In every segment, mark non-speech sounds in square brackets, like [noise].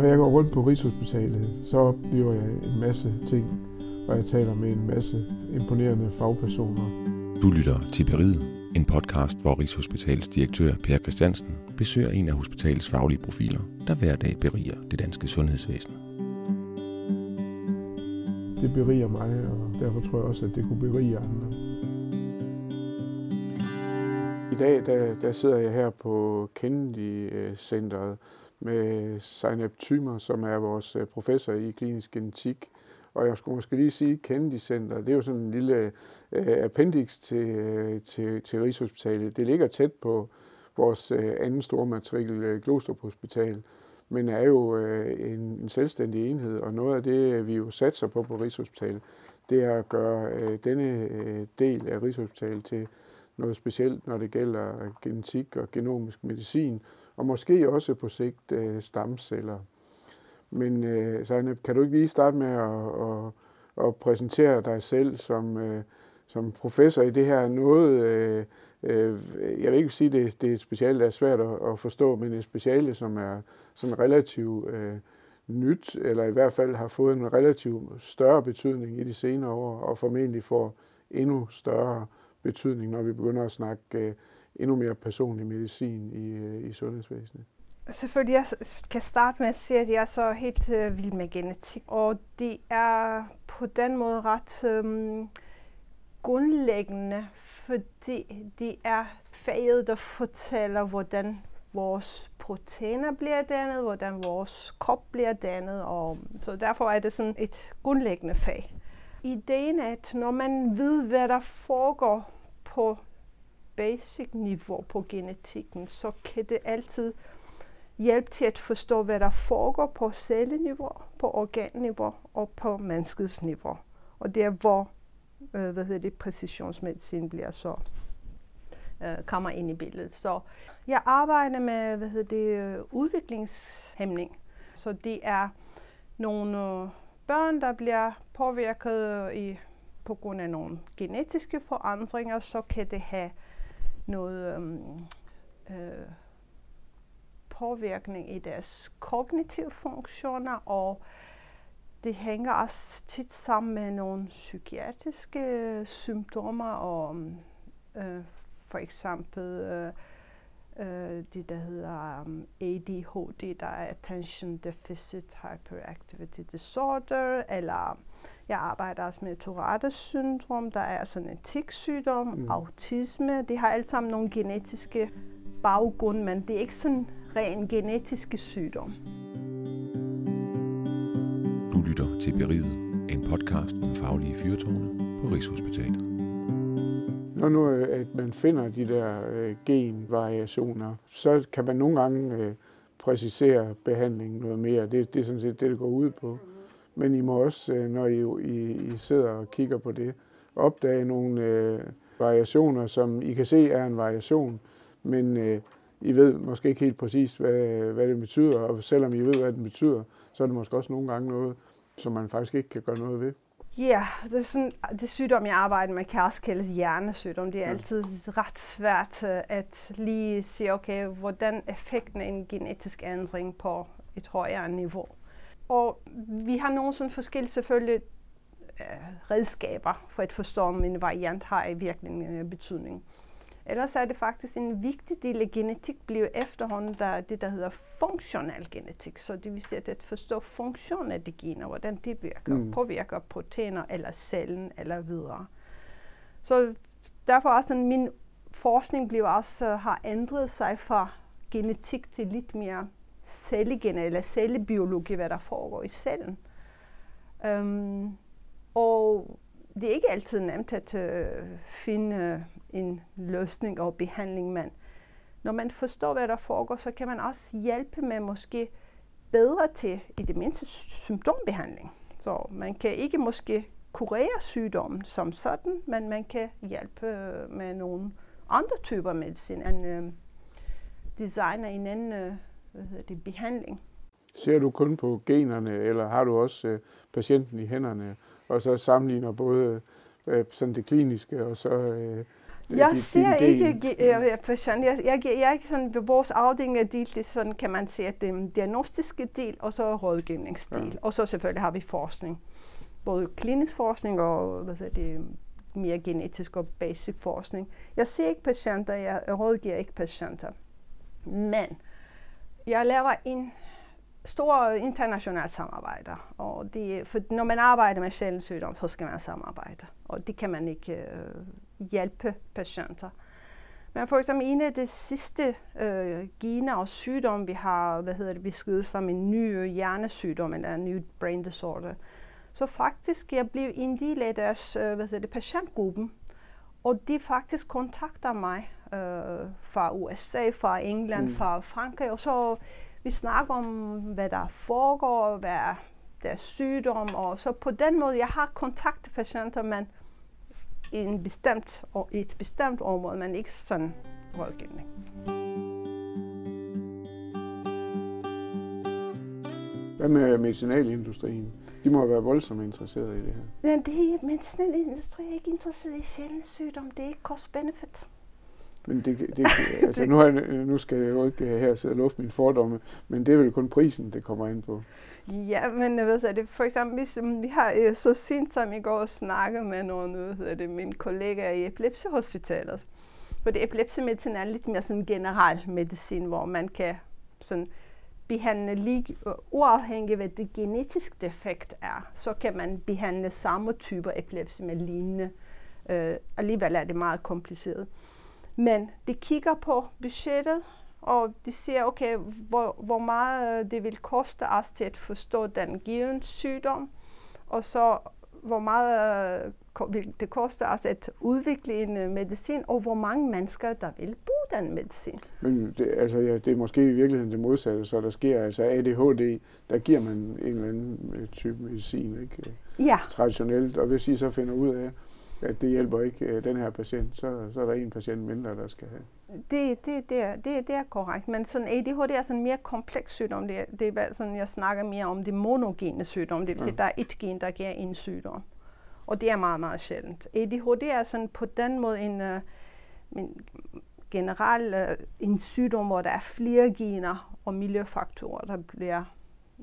Når jeg går rundt på Rigshospitalet, så oplever jeg en masse ting, og jeg taler med en masse imponerende fagpersoner. Du lytter til Beriget, en podcast, hvor Rigshospitalets direktør Per Christiansen besøger en af hospitalets faglige profiler, der hver dag beriger det danske sundhedsvæsen. Det beriger mig, og derfor tror jeg også, at det kunne berige andre. I dag der, der sidder jeg her på Kennedy-centret med Zainab Thymer, som er vores øh, professor i klinisk genetik. Og jeg skulle måske lige sige, Kennedy Center, det er jo sådan en lille øh, appendix til, øh, til, til Rigshospitalet. Det ligger tæt på vores øh, anden store matrikel, øh, Glostrup Hospital, men er jo øh, en, en selvstændig enhed, og noget af det, vi jo satser på på Rigshospitalet, det er at gøre øh, denne øh, del af Rigshospitalet til noget specielt, når det gælder øh, genetik og genomisk medicin, og måske også på sigt øh, stamceller. Men øh, Sejne, kan du ikke lige starte med at, at, at præsentere dig selv som, øh, som professor i det her noget, øh, øh, jeg vil ikke sige, at det, det er et speciale, der er svært at, at forstå, men et speciale, som er sådan relativt øh, nyt, eller i hvert fald har fået en relativt større betydning i de senere år, og formentlig får endnu større betydning, når vi begynder at snakke øh, endnu mere personlig medicin i, øh, i sundhedsvæsenet. Altså, Selvfølgelig, jeg kan starte med at sige, at jeg er så helt øh, vild med genetik, og det er på den måde ret øh, grundlæggende, fordi det er faget, der fortæller, hvordan vores proteiner bliver dannet, hvordan vores krop bliver dannet, og så derfor er det sådan et grundlæggende fag. Ideen er, at når man ved, hvad der foregår på basic niveau på genetikken, så kan det altid hjælpe til at forstå, hvad der foregår på celleniveau, på organniveau og på menneskets niveau. Og det er, hvor øh, hvad hedder det, præcisionsmedicin bliver så øh, kommer ind i billedet. Så jeg arbejder med hvad hedder det, øh, udviklingshæmning. Så det er nogle øh, børn, der bliver påvirket øh, i, på grund af nogle genetiske forandringer, så kan det have noget øhm, øh, påvirkning i deres kognitive funktioner, og det hænger også tit sammen med nogle psykiatriske symptomer, og øhm, øh, for eksempel øh, øh, det, der hedder um, ADHD, der er Attention Deficit Hyperactivity Disorder, eller jeg arbejder også med Tourette syndrom, der er sådan en tiksygdom, mm. autisme. Det har alt sammen nogle genetiske baggrund, men det er ikke sådan ren genetiske sygdom. Du lytter til Beriget, en podcast om faglige fyrtårne på Rigshospitalet. Når nu at man finder de der øh, genvariationer, så kan man nogle gange øh, præcisere behandlingen noget mere. Det, det er sådan set det, det går ud på. Men I må også, øh, når I, I, I sidder og kigger på det, opdage nogle øh, variationer, som I kan se er en variation, men øh, I ved måske ikke helt præcis, hvad, hvad det betyder, og selvom I ved, hvad det betyder, så er det måske også nogle gange noget, som man faktisk ikke kan gøre noget ved. Ja, yeah, det er sådan, det sygdom, jeg arbejder med, kan også kaldes hjernesygdom. Det er altid ret svært øh, at lige se, okay, hvordan effekten af en genetisk ændring på et højere niveau. Og vi har nogle sådan forskellige selvfølgelig øh, redskaber for at forstå, om en variant har i virkelig en betydning. Ellers er det faktisk en vigtig del af genetik bliver efterhånden der, det, der hedder funktionel genetik. Så det vil sige at forstå funktionen af de gener, hvordan de virker, mm. påvirker proteiner eller cellen eller videre. Så derfor også min forskning bliver også, har ændret sig fra genetik til lidt mere cellegen eller cellebiologi, hvad der foregår i cellen. Um, og det er ikke altid nemt at uh, finde en løsning og behandling, men når man forstår, hvad der foregår, så kan man også hjælpe med måske bedre til i det mindste symptombehandling. Så man kan ikke måske kurere sygdommen som sådan, men man kan hjælpe øh, med nogle andre typer medicin end øh, designer en anden øh, hvad hedder det, behandling. Ser du kun på generne, eller har du også øh, patienten i hænderne, og så sammenligner både øh, sådan det kliniske og så øh, jeg din, ser din ikke uh, patient. Jeg, jeg, jeg, jeg sådan, ved vores afdeling er delt, det sådan, kan man sige, at det er en diagnostiske del, og så rådgivningsdel. Ja. Og så selvfølgelig har vi forskning. Både klinisk forskning og hvad siger det, mere genetisk og basic forskning. Jeg ser ikke patienter, jeg rådgiver ikke patienter. Men jeg laver en stor international samarbejde. Og det, for når man arbejder med sjældent sygdom, så skal man samarbejde. Og det kan man ikke øh, hjælpe patienter. Men for eksempel en af de sidste øh, gener og sygdomme, vi har hvad hedder det, beskrevet som en ny hjernesygdom, eller en ny brain disorder, så faktisk jeg blev en del af deres øh, hvad hedder det, patientgruppen. Og de faktisk kontakter mig øh, fra USA, fra England, mm. fra Frankrig, og så vi snakker om, hvad der foregår, hvad er deres sygdom, og så på den måde, jeg har kontakt til patienter, men i, en bestemt, i et bestemt område, men ikke sådan rådgivning. Hvad med medicinalindustrien? De må være voldsomt interesserede i det her. Ja, det, medicinalindustrien er ikke interesseret i sjældne sygdom. Det er ikke cost-benefit. Men det, det, altså, nu, har, øh, nu skal jeg jo ikke øh, her sidde og lufte mine fordomme, men det er vel kun prisen, det kommer ind på. Ja, men øh, jeg ved det, for eksempel, hvis, vi har så sent som i går snakket med nogle af det, mine kollegaer i epilepsihospitalet. For det epilepsimedicin er lidt mere sådan general medicin, hvor man kan sådan behandle lige uafhængigt hvad det genetiske defekt er, så kan man behandle samme typer epilepsi med lignende. Øh, alligevel er det meget kompliceret. Men de kigger på budgettet, og de siger, okay, hvor, hvor meget det vil koste os til at forstå den given sygdom, og så hvor meget øh, vil det koste os at udvikle en øh, medicin, og hvor mange mennesker, der vil bruge den medicin. Men det, altså, ja, det er måske i virkeligheden det modsatte, så der sker altså ADHD, der giver man en eller anden øh, type medicin, ikke? Ja. Traditionelt, og hvis I så finder ud af, at det hjælper ikke øh, den her patient, så, så er der en patient mindre, der skal have. Det, det, det, er, det, det er korrekt, men sådan ADHD er sådan en mere kompleks sygdom. Det, det er sådan, jeg snakker mere om det monogene sygdom, det vil sige, ja. der er et gen, der giver en sygdom. Og det er meget, meget sjældent. ADHD er sådan på den måde en, uh, en generel uh, en sygdom, hvor der er flere gener og miljøfaktorer, der bliver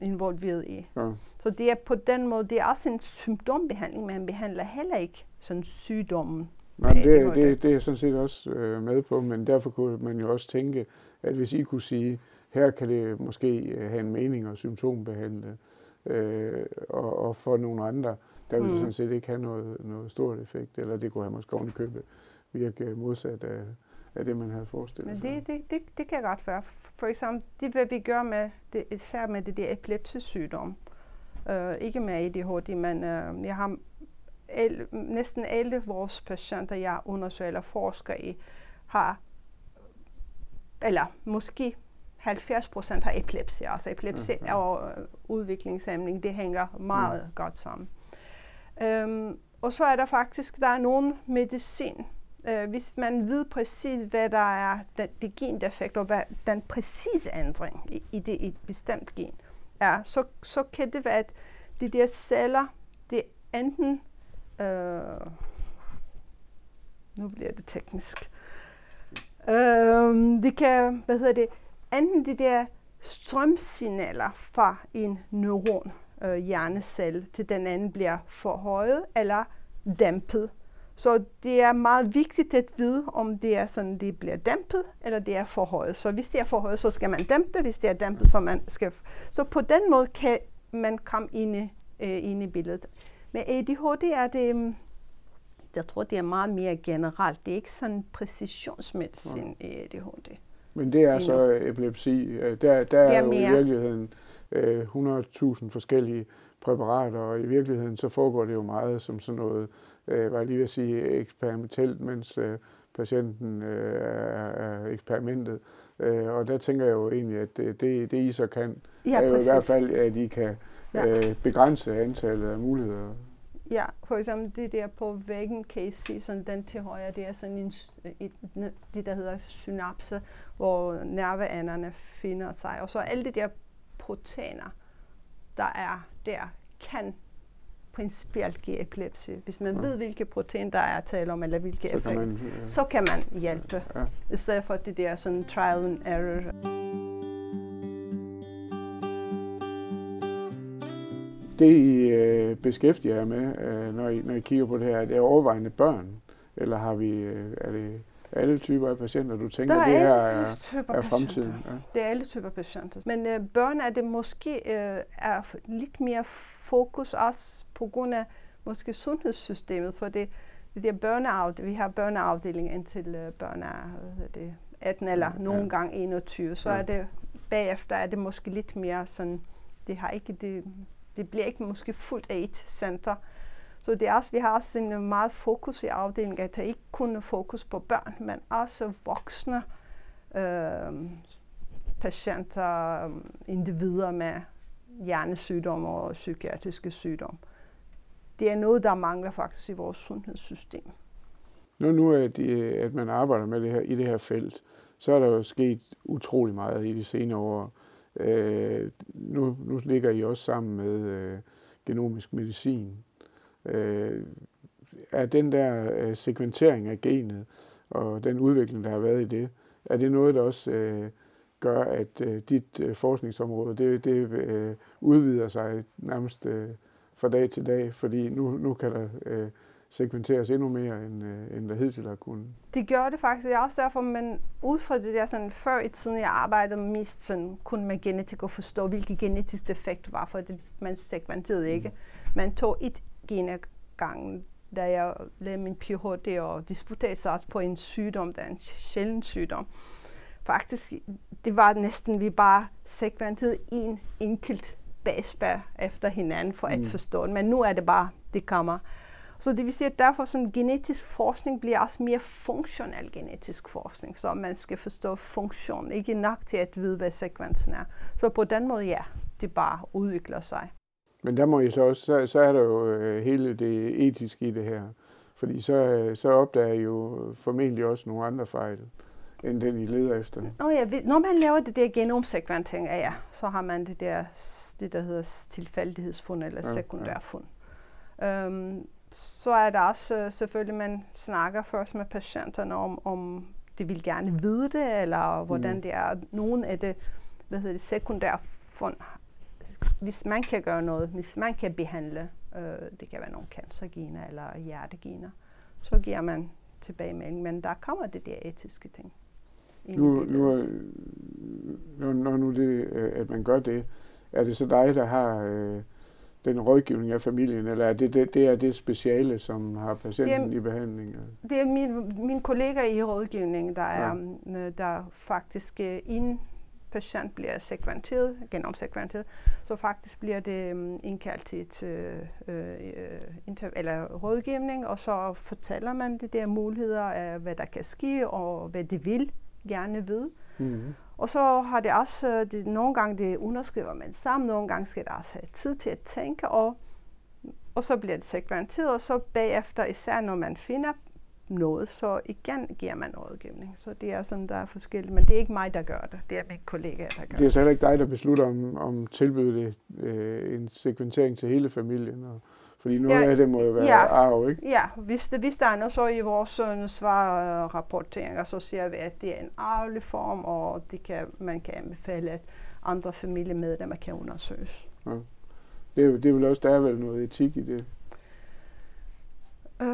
involveret i. Ja. Så det er på den måde, det er også en symptombehandling, men man behandler heller ikke sådan sygdommen. Nej, det, det, det, det er jeg sådan set også øh, med på, men derfor kunne man jo også tænke, at hvis I kunne sige, her kan det måske øh, have en mening at symptombehandle, øh, og, og for nogle andre, der vil mm. det sådan set ikke have noget, noget stort effekt, eller det kunne have måske oven købe virke modsat af, af det, man havde forestillet sig. Det, det, det, det kan godt være. For eksempel, det hvad vi gør med, det, især med det der epilepsisygdom, Uh, ikke med ADHD, men uh, jeg har el, næsten alle vores patienter, jeg undersøger eller forsker i, har, eller måske 70 procent har epilepsi. Altså epilepsi mm-hmm. og uh, udviklingshæmning, det hænger meget mm. godt sammen. Um, og så er der faktisk, der er nogle medicin, øh, hvis man ved præcis, hvad der er det, det gendefekt, og hvad den præcise ændring i, i det i et bestemt gen, er, så, så kan det være, at de der celler, det er enten, øh, nu bliver det teknisk, øh, det kan, hvad hedder det, enten de der strømsignaler fra en neuron, øh, hjernecelle, til den anden bliver forhøjet eller dæmpet. Så det er meget vigtigt at vide, om det er sådan, det bliver dæmpet, eller det er forhøjet. Så hvis det er forhøjet, så skal man dæmpe. Hvis det er dæmpet, så man skal... Så på den måde kan man komme ind i, øh, ind i billedet. Med ADHD er det, mm, jeg tror, det er meget mere generelt. Det er ikke sådan præcisionsmedicin ja. i ADHD. Men det er så epilepsi. Øh, der, der er, er jo mere. i virkeligheden øh, 100.000 forskellige præparater, og i virkeligheden så foregår det jo meget som sådan noget øh, var lige ved at sige, eksperimentelt, mens øh, patienten øh, er, er eksperimentet. Øh, og der tænker jeg jo egentlig, at det, det, det I så kan, ja, er jo præcis. i hvert fald, at I kan ja. øh, begrænse antallet af muligheder. Ja, for eksempel det der på væggen, kan I se sådan den til højre, det er sådan en, et, det, der hedder synapse, hvor nerveanderne finder sig. Og så alle de der proteiner, der er der, kan principielt give epilepsi. Hvis man ja. ved, hvilke protein der er tale om, eller hvilke effekter, så, kan man, ja. så kan man hjælpe. Ja. I stedet for det der sådan trial and error. Det I øh, beskæftiger jer med, øh, når, I, når I kigger på det her, er det overvejende børn? Eller har vi, øh, er det alle typer af patienter, du tænker, Der er det her er, er patienter. fremtiden? Ja. Det er alle typer patienter. Men øh, børn er det måske øh, er lidt mere fokus også på grund af måske sundhedssystemet, for det, det der børneafd- vi har børneafdeling indtil øh, børn er det, 18 eller Ja. nogle gange 21, så Ja. er det bagefter er det måske lidt mere sådan, det har ikke det, det bliver ikke måske fuldt af et center. Så det er også, vi har også en meget fokus i afdelingen, at der ikke kun er fokus på børn, men også voksne øh, patienter, øhm, individer med hjernesygdomme og psykiatriske sygdomme. Det er noget, der mangler faktisk i vores sundhedssystem. Nu, nu at, at man arbejder med det her i det her felt, så er der jo sket utrolig meget i de senere år. Øh, nu, nu ligger I også sammen med øh, genomisk medicin. Øh, er den der øh, sekventering af genet og den udvikling, der har været i det, er det noget, der også øh, gør, at øh, dit øh, forskningsområde det, det øh, udvider sig nærmest øh, fra dag til dag, fordi nu, nu kan der øh, sekventeres endnu mere, end, øh, end der hidtil har kunnet. Det gør det faktisk, er også derfor, men ud fra det der sådan, før i tiden, jeg arbejdede mest sådan, kun med genetik og forstå, hvilke genetisk defekt var, for det, man segmenterede ikke. Man tog et gen ad gangen, da jeg lavede min Ph.D. og disputerede sig også på en sygdom, der er en sjælden sygdom. Faktisk, det var næsten, vi bare segmenterede en enkelt basebær efter hinanden for at Mm. forstå det, men nu er det bare, det kommer. Så det vil sige, at derfor sådan genetisk forskning bliver også mere funktionel genetisk forskning, så man skal forstå funktion, ikke nok til at vide, hvad sekvensen er. Så på den måde, ja, det bare udvikler sig. Men der må I så også, så, så er der jo øh, hele det etiske i det her. Fordi så, øh, så opdager I jo formentlig også nogle andre fejl, end den I leder efter. Nå ja, når man laver det der genomsekventering, ja, ja, så har man det der, det der hedder tilfældighedsfund eller Ja, ja. sekundærfund. Øhm, så er der også øh, selvfølgelig, man snakker først med patienterne om, om de vil gerne vide det, eller hvordan Mm. det er. Nogle af det, hvad hedder det, sekundære fund, hvis man kan gøre noget, hvis man kan behandle, øh, det kan være nogle cancergener eller hjertegener, så giver man tilbagemelding. Men der kommer det der etiske ting. ind i Nu, billedet. nu, er- når, nu det, øh, at man gør det, er det så dig, der har øh, den rådgivning af familien, eller er det det, det, er det speciale, som har patienten Det i behandling? Det er min, min kollega i rådgivningen, der er, Ja. ja. der faktisk øh, en patient bliver sekventeret, genomsekventeret, så faktisk bliver det um, indkaldt til et øh, øh, interv- eller rådgivning, og så fortæller man de der muligheder af, hvad der kan ske, og hvad de vil gerne vide. Mm-hmm. Og så har det også, øh, det, nogle gange det underskriver man sammen, nogle gange skal der også have tid til at tænke, og, og så bliver det segmenteret, og så bagefter, især når man finder noget, så igen giver man rådgivning. Så det er sådan, der er forskelligt, men det er ikke mig, der gør det, det er min kollega, der gør Det er så heller ikke dig, der beslutter om, om tilbyde det, øh, en sekventering til hele familien. Og, fordi noget Ja, af det må jo være ja. arv, ikke? Ja, hvis, det, hvis der er noget, så i vores øh, svarrapporteringer, så siger vi, at det er en arvelig form, og det kan, man kan anbefale, at andre familiemedlemmer kan undersøges. Det, er jo- det er vel også, der er vel noget etik i det. Øh,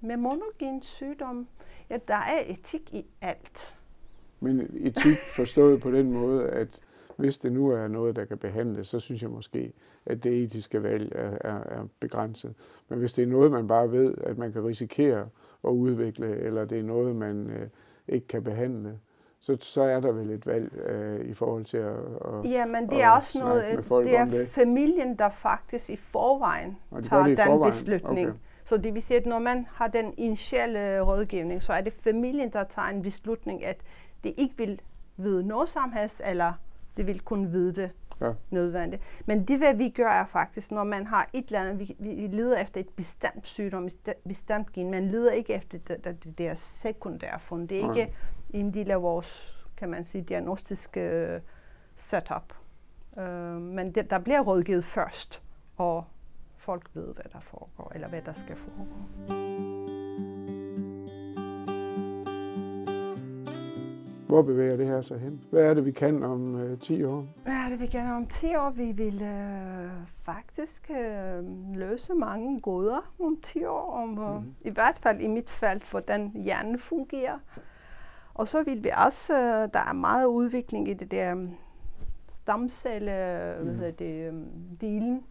med monogen sygdom, ja, der er etik i alt. Men etik forstået på den måde, at hvis det nu er noget, der kan behandles, så synes jeg måske, at det etiske valg er, er, er begrænset. Men hvis det er noget, man bare ved, at man kan risikere at udvikle, eller det er noget, man øh, ikke kan behandle, så, så er der vel et valg øh, i forhold til at... at Ja, men det er også noget, det er det. familien, der faktisk i forvejen og de tager det i den forvejen. beslutning. Okay. Så det vil sige, at når man har den initielle rådgivning, så er det familien, der tager en beslutning, at det ikke vil vide noget som helst, eller det vil kun vide det Ja. nødvendigt. Men det, hvad vi gør, er faktisk, når man har et eller andet, vi, vi leder efter et bestemt sygdom, et bestemt- gen, man leder ikke efter det, det, det der sekundære fund. Det er ikke en del af vores, kan man sige, diagnostiske øh, setup. Uh, men det, der bliver rådgivet først, og folk ved, hvad der foregår, eller hvad der skal foregå. Hvor bevæger det her sig hen? Hvad er det, vi kan om øh, 10 år? Hvad er det, vi kan om 10 år? Vi vil øh, faktisk øh, løse mange gåder om 10 år. Om, øh, mm. I hvert fald i mit felt, hvordan hjernen fungerer. Og så vil vi også, øh, der er meget udvikling i det der stamcelle, mm. hvad hedder det, um, delen,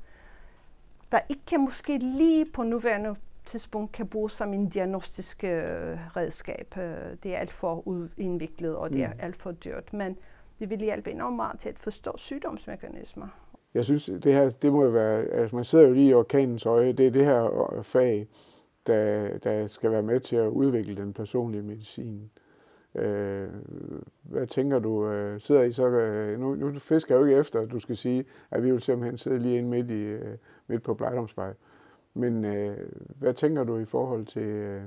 der ikke måske lige på nuværende tidspunkt kan bruges som en diagnostisk øh, redskab. Øh, det er alt for indviklet, og det er mm. alt for dyrt. Men det vil hjælpe enormt meget til at forstå sygdomsmekanismer. Jeg synes, det her, det må jo være, altså man sidder jo lige i orkanens øje, det er det her fag, der, der skal være med til at udvikle den personlige medicin. Øh, hvad tænker du, øh, sidder I så, øh, nu, nu fisker jeg jo ikke efter, at du skal sige, at vi vil simpelthen sidde lige inde midt, i, øh, midt på Blejdomsvej. Men øh, hvad tænker du i forhold til, øh,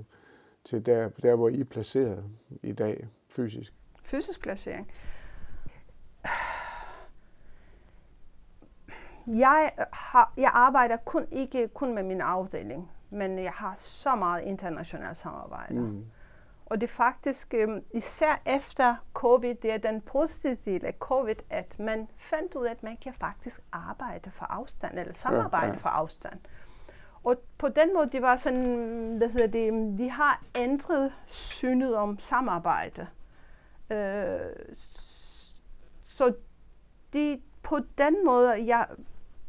til der, der, hvor I er placeret i dag fysisk? Fysisk placering? Jeg, har, jeg arbejder kun ikke kun med min afdeling, men jeg har så meget internationalt samarbejde. Mm. Og det er faktisk øh, især efter covid, det er den positive del af covid, at man fandt ud af, at man kan faktisk arbejde for afstand, eller samarbejde ja, ja. for afstand. Og på den måde, det var sådan, hvad hedder det, de har ændret synet om samarbejde. Øh, så de, på den måde, jeg,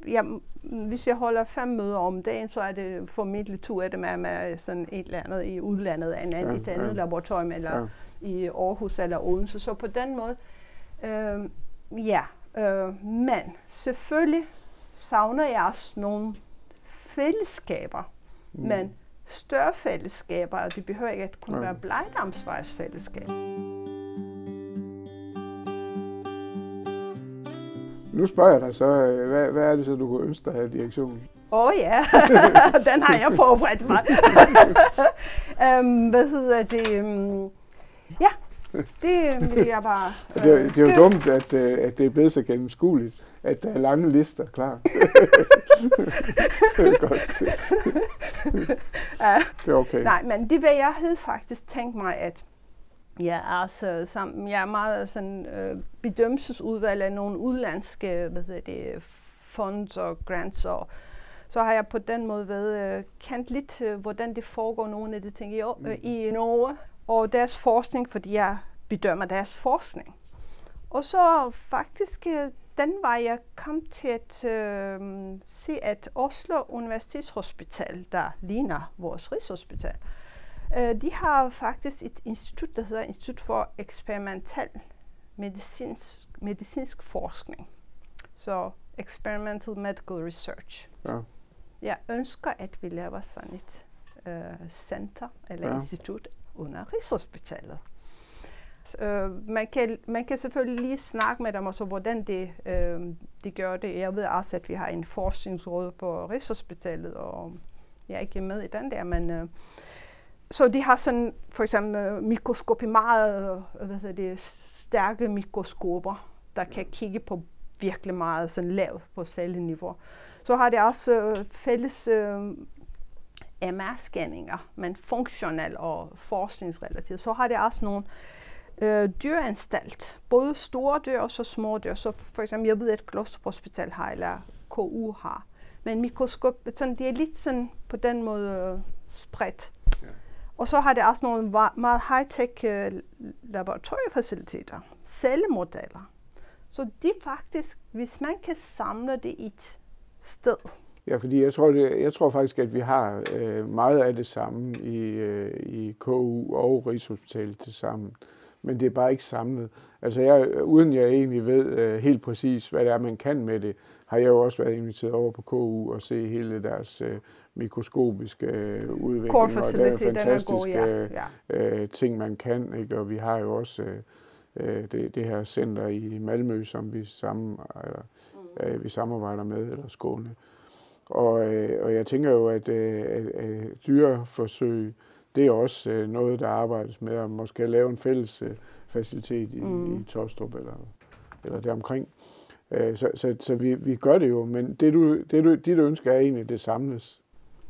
jeg, hvis jeg holder fem møder om dagen, så er det formentlig to af dem er med sådan et eller andet i udlandet, en anden, ja, et andet ja. laboratorium, eller ja. i Aarhus eller Odense. Så på den måde, øh, ja. Øh, men selvfølgelig savner jeg også nogle fællesskaber, mm. men større fællesskaber, og det behøver ikke at kunne ja. være Blejdamsvejsfællesskab. Nu spørger jeg dig så, øh, hvad, hvad er det så, du kunne ønske dig af direktionen? Åh oh, ja, [laughs] den har jeg forberedt mig. um, [laughs] hvad hedder det? Ja, det vil jeg bare uh, det, er, det er jo dumt, at, øh, at det er blevet så gennemskueligt at der er lange lister klar. [laughs] Godt. ja. Det er okay. Nej, men det vil jeg havde faktisk tænkt mig, at jeg er, så, sammen, jeg er meget sådan, øh, bedømmelsesudvalg af nogle udlandske hvad hedder det, funds og grants og så har jeg på den måde været øh, kendt lidt, øh, hvordan det foregår nogle af de ting i, øh, i Norge, og deres forskning, fordi jeg bedømmer deres forskning. Og så faktisk øh, den var jeg kom til at øh, se, at Oslo Universitetshospital, der ligner vores Rigshospital, øh, de har faktisk et institut, der hedder Institut for Eksperimental medicinsk, medicinsk forskning. Så Experimental Medical Research. Ja. Jeg ønsker, at vi laver sådan et øh, center eller ja. institut under Rigshospitalet. Øh, man, kan, man kan selvfølgelig lige snakke med dem, og så hvordan de, øh, de gør det. Jeg ved også, at vi har en forskningsråd på Rigshospitalet, og jeg er ikke med i den der, men øh, så de har sådan for eksempel mikroskopi, meget hvad hedder det, stærke mikroskoper, der kan kigge på virkelig meget sådan lavt på celleniveau. Så har det også øh, fælles øh, MR-scanninger, men funktionel og forskningsrelateret. Så har det også nogle øh, dyreanstalt. Både store dyr og så små dyr. Så for eksempel, jeg ved, at Glostrup Hospital har, eller KU har. Men mikroskop, sådan, det er lidt sådan på den måde øh, spredt. Og så har det også nogle meget high-tech øh, laboratoriefaciliteter, cellemodeller. Så det faktisk, hvis man kan samle det i et sted. Ja, fordi jeg tror, det, jeg tror faktisk, at vi har øh, meget af det samme i, øh, i KU og Rigshospitalet til sammen men det er bare ikke samlet. Altså jeg, uden jeg egentlig ved uh, helt præcis, hvad det er, man kan med det, har jeg jo også været inviteret over på KU og se hele deres uh, mikroskopiske uh, udvikling, og der er fantastiske god, ja. Ja. Uh, ting, man kan. Ikke? Og vi har jo også uh, det, det her center i Malmø, som vi, sammen, eller, uh, vi samarbejder med, eller Skåne. Og, uh, og jeg tænker jo, at, at, at dyreforsøg, det er også øh, noget, der arbejdes med, at måske lave en fælles øh, facilitet i, mm. i Tostrup eller, eller deromkring. Øh, så så, så vi, vi gør det jo, men det du, det du, dit ønske er egentlig, det samles.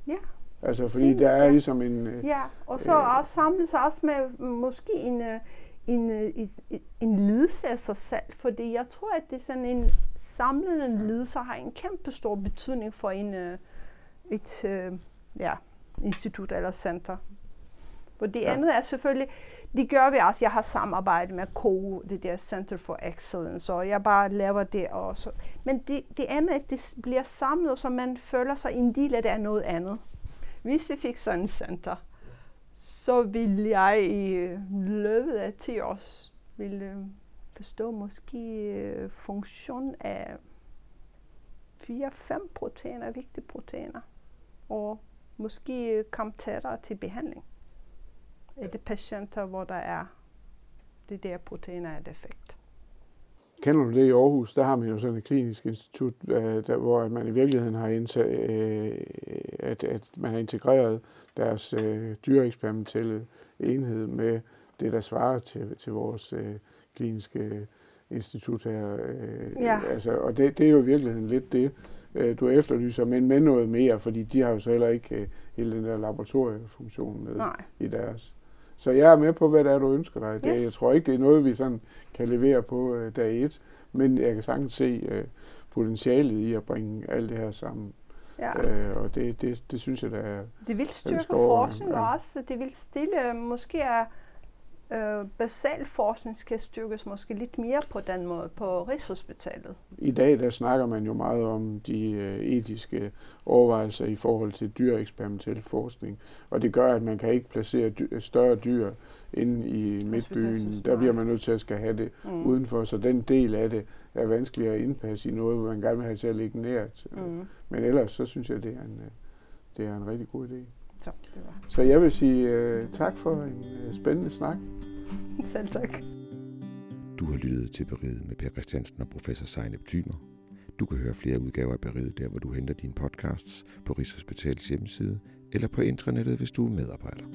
Ja. Altså fordi der er ligesom en... Øh, ja, og så øh, også samles også med måske en, øh, en, en, en lidelse af sig selv, fordi jeg tror, at det er sådan en samlende lidelse har en kæmpe stor betydning for en, et ja, institut eller center. For det ja. andet er selvfølgelig, det gør vi også. Jeg har samarbejdet med CO, det der Center for Excellence, og jeg bare laver det også. Men det, det andet, at det bliver samlet, så man føler sig en del af det af noget andet. Hvis vi fik sådan en center, så ville jeg i løbet af 10 år ville forstå måske funktion af 4-5 proteiner, vigtige proteiner, og måske komme tættere til behandling er det patienter, hvor der er det der proteiner er defekt. Kender du det i Aarhus? Der har man jo sådan et klinisk institut, øh, der, hvor man i virkeligheden har indtaget, øh, at, at man har integreret deres øh, dyreeksperimentelle enhed med det, der svarer til, til vores øh, kliniske institut her. Øh, ja. altså, og det, det er jo i virkeligheden lidt det, øh, du efterlyser, men med noget mere, fordi de har jo så heller ikke øh, hele den der laboratoriefunktion med Nej. i deres. Så jeg er med på, hvad det er, du ønsker dig. Det, Jeg tror ikke, det er noget, vi sådan kan levere på uh, dag et, men jeg kan sagtens se uh, potentialet i at bringe alt det her sammen. Ja. Uh, og det, det, det synes jeg, der er... Det vil styrke forskning ja. også. Det vil stille måske øh, basal forskning skal styrkes måske lidt mere på den måde på Rigshospitalet. I dag der snakker man jo meget om de øh, etiske overvejelser i forhold til dyreeksperimentel forskning, og det gør, at man kan ikke placere dy- større dyr inde i midtbyen. Der bliver man nødt til at skal have det mm. udenfor, så den del af det er vanskeligere at indpasse i noget, hvor man gerne vil have til at ligge nært. Mm. Men ellers så synes jeg, det er en, øh, det er en rigtig god idé. Så, det var. Så jeg vil sige uh, tak for en uh, spændende snak. [laughs] Selv tak. Du har lyttet til Beriget med Per Christiansen og professor Sejnep Thymer. Du kan høre flere udgaver af Beriget der, hvor du henter dine podcasts på Rigshospitalets hjemmeside eller på intranettet, hvis du er medarbejder.